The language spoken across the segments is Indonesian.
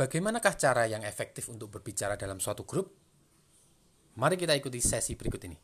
Bagaimanakah cara yang efektif untuk berbicara dalam suatu grup? Mari kita ikuti sesi berikut ini.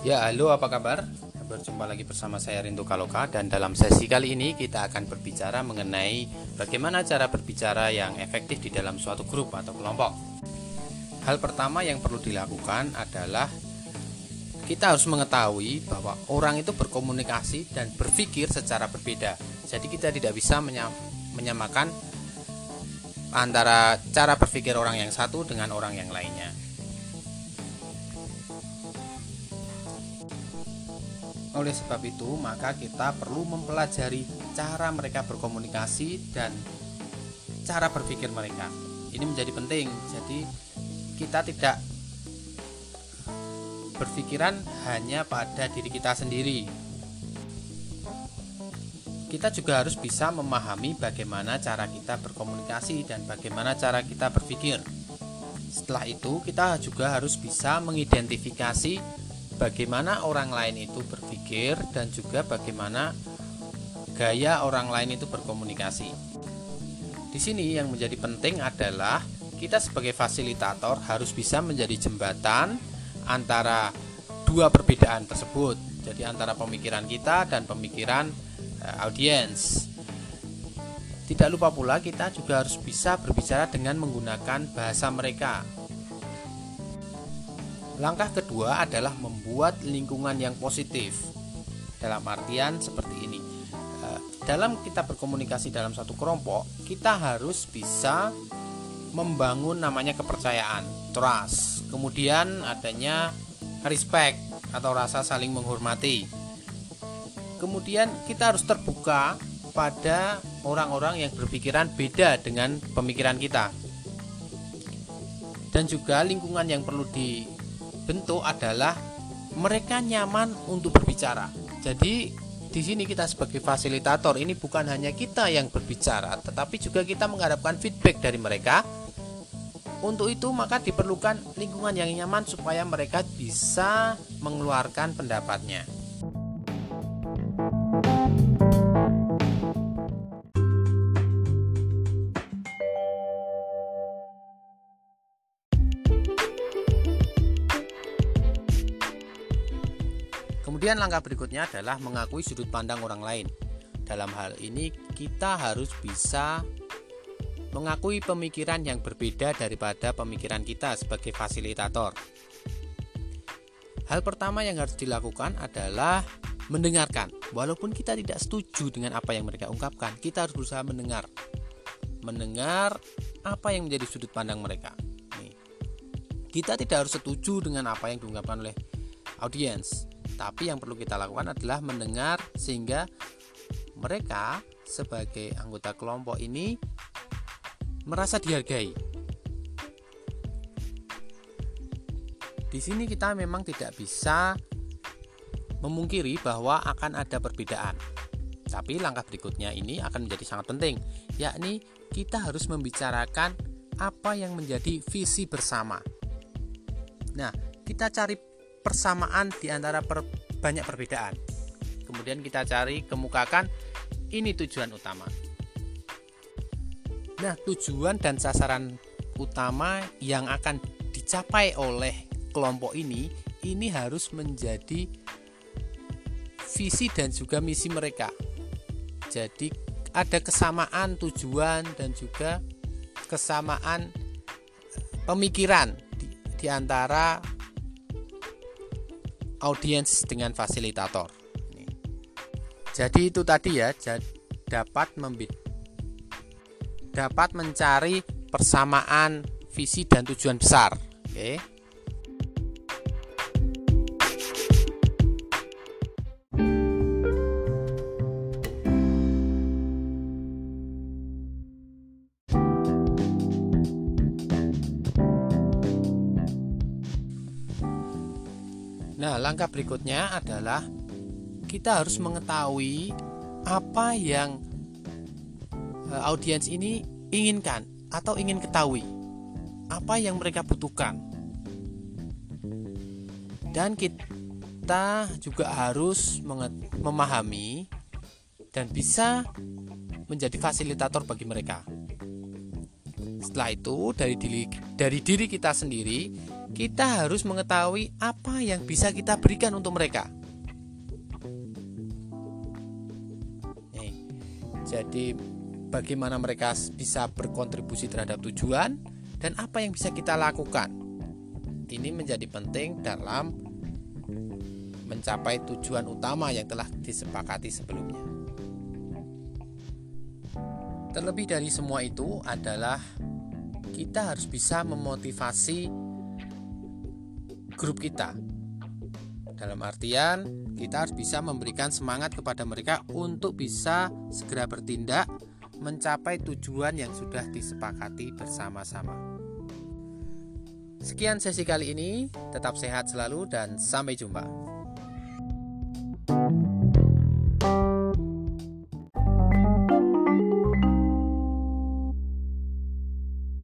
Ya, halo apa kabar? Berjumpa lagi bersama saya Rinto Kaloka dan dalam sesi kali ini kita akan berbicara mengenai bagaimana cara berbicara yang efektif di dalam suatu grup atau kelompok. Hal pertama yang perlu dilakukan adalah kita harus mengetahui bahwa orang itu berkomunikasi dan berpikir secara berbeda. Jadi kita tidak bisa menyamakan antara cara berpikir orang yang satu dengan orang yang lainnya. Oleh sebab itu, maka kita perlu mempelajari cara mereka berkomunikasi dan cara berpikir mereka. Ini menjadi penting. Jadi, kita tidak berpikiran hanya pada diri kita sendiri. Kita juga harus bisa memahami bagaimana cara kita berkomunikasi dan bagaimana cara kita berpikir. Setelah itu, kita juga harus bisa mengidentifikasi bagaimana orang lain itu berpikir dan juga bagaimana gaya orang lain itu berkomunikasi. Di sini yang menjadi penting adalah kita sebagai fasilitator harus bisa menjadi jembatan antara dua perbedaan tersebut. Jadi antara pemikiran kita dan pemikiran uh, audiens. Tidak lupa pula kita juga harus bisa berbicara dengan menggunakan bahasa mereka Langkah kedua adalah membuat lingkungan yang positif. Dalam artian seperti ini. Eh, dalam kita berkomunikasi dalam satu kelompok, kita harus bisa membangun namanya kepercayaan, trust. Kemudian adanya respect atau rasa saling menghormati. Kemudian kita harus terbuka pada orang-orang yang berpikiran beda dengan pemikiran kita. Dan juga lingkungan yang perlu di bentuk adalah mereka nyaman untuk berbicara. Jadi di sini kita sebagai fasilitator ini bukan hanya kita yang berbicara, tetapi juga kita mengharapkan feedback dari mereka. Untuk itu maka diperlukan lingkungan yang nyaman supaya mereka bisa mengeluarkan pendapatnya. Kemudian langkah berikutnya adalah mengakui sudut pandang orang lain. Dalam hal ini kita harus bisa mengakui pemikiran yang berbeda daripada pemikiran kita sebagai fasilitator. Hal pertama yang harus dilakukan adalah mendengarkan. Walaupun kita tidak setuju dengan apa yang mereka ungkapkan, kita harus berusaha mendengar. Mendengar apa yang menjadi sudut pandang mereka. Kita tidak harus setuju dengan apa yang diungkapkan oleh audiens, tapi yang perlu kita lakukan adalah mendengar sehingga mereka sebagai anggota kelompok ini merasa dihargai. Di sini kita memang tidak bisa memungkiri bahwa akan ada perbedaan. Tapi langkah berikutnya ini akan menjadi sangat penting, yakni kita harus membicarakan apa yang menjadi visi bersama. Nah, kita cari persamaan di antara per, banyak perbedaan. Kemudian kita cari kemukakan ini tujuan utama. Nah, tujuan dan sasaran utama yang akan dicapai oleh kelompok ini ini harus menjadi visi dan juga misi mereka. Jadi ada kesamaan tujuan dan juga kesamaan pemikiran di, di antara audiens dengan fasilitator. Jadi itu tadi ya, dapat membit dapat mencari persamaan visi dan tujuan besar. Oke. Nah, langkah berikutnya adalah kita harus mengetahui apa yang uh, audiens ini inginkan, atau ingin ketahui apa yang mereka butuhkan. Dan kita juga harus memahami dan bisa menjadi fasilitator bagi mereka. Setelah itu, dari diri, dari diri kita sendiri, kita harus mengetahui apa yang bisa kita berikan untuk mereka. Jadi, bagaimana mereka bisa berkontribusi terhadap tujuan dan apa yang bisa kita lakukan. Ini menjadi penting dalam mencapai tujuan utama yang telah disepakati sebelumnya. Terlebih dari semua itu adalah kita harus bisa memotivasi grup kita. Dalam artian, kita harus bisa memberikan semangat kepada mereka untuk bisa segera bertindak mencapai tujuan yang sudah disepakati bersama-sama. Sekian sesi kali ini, tetap sehat selalu dan sampai jumpa.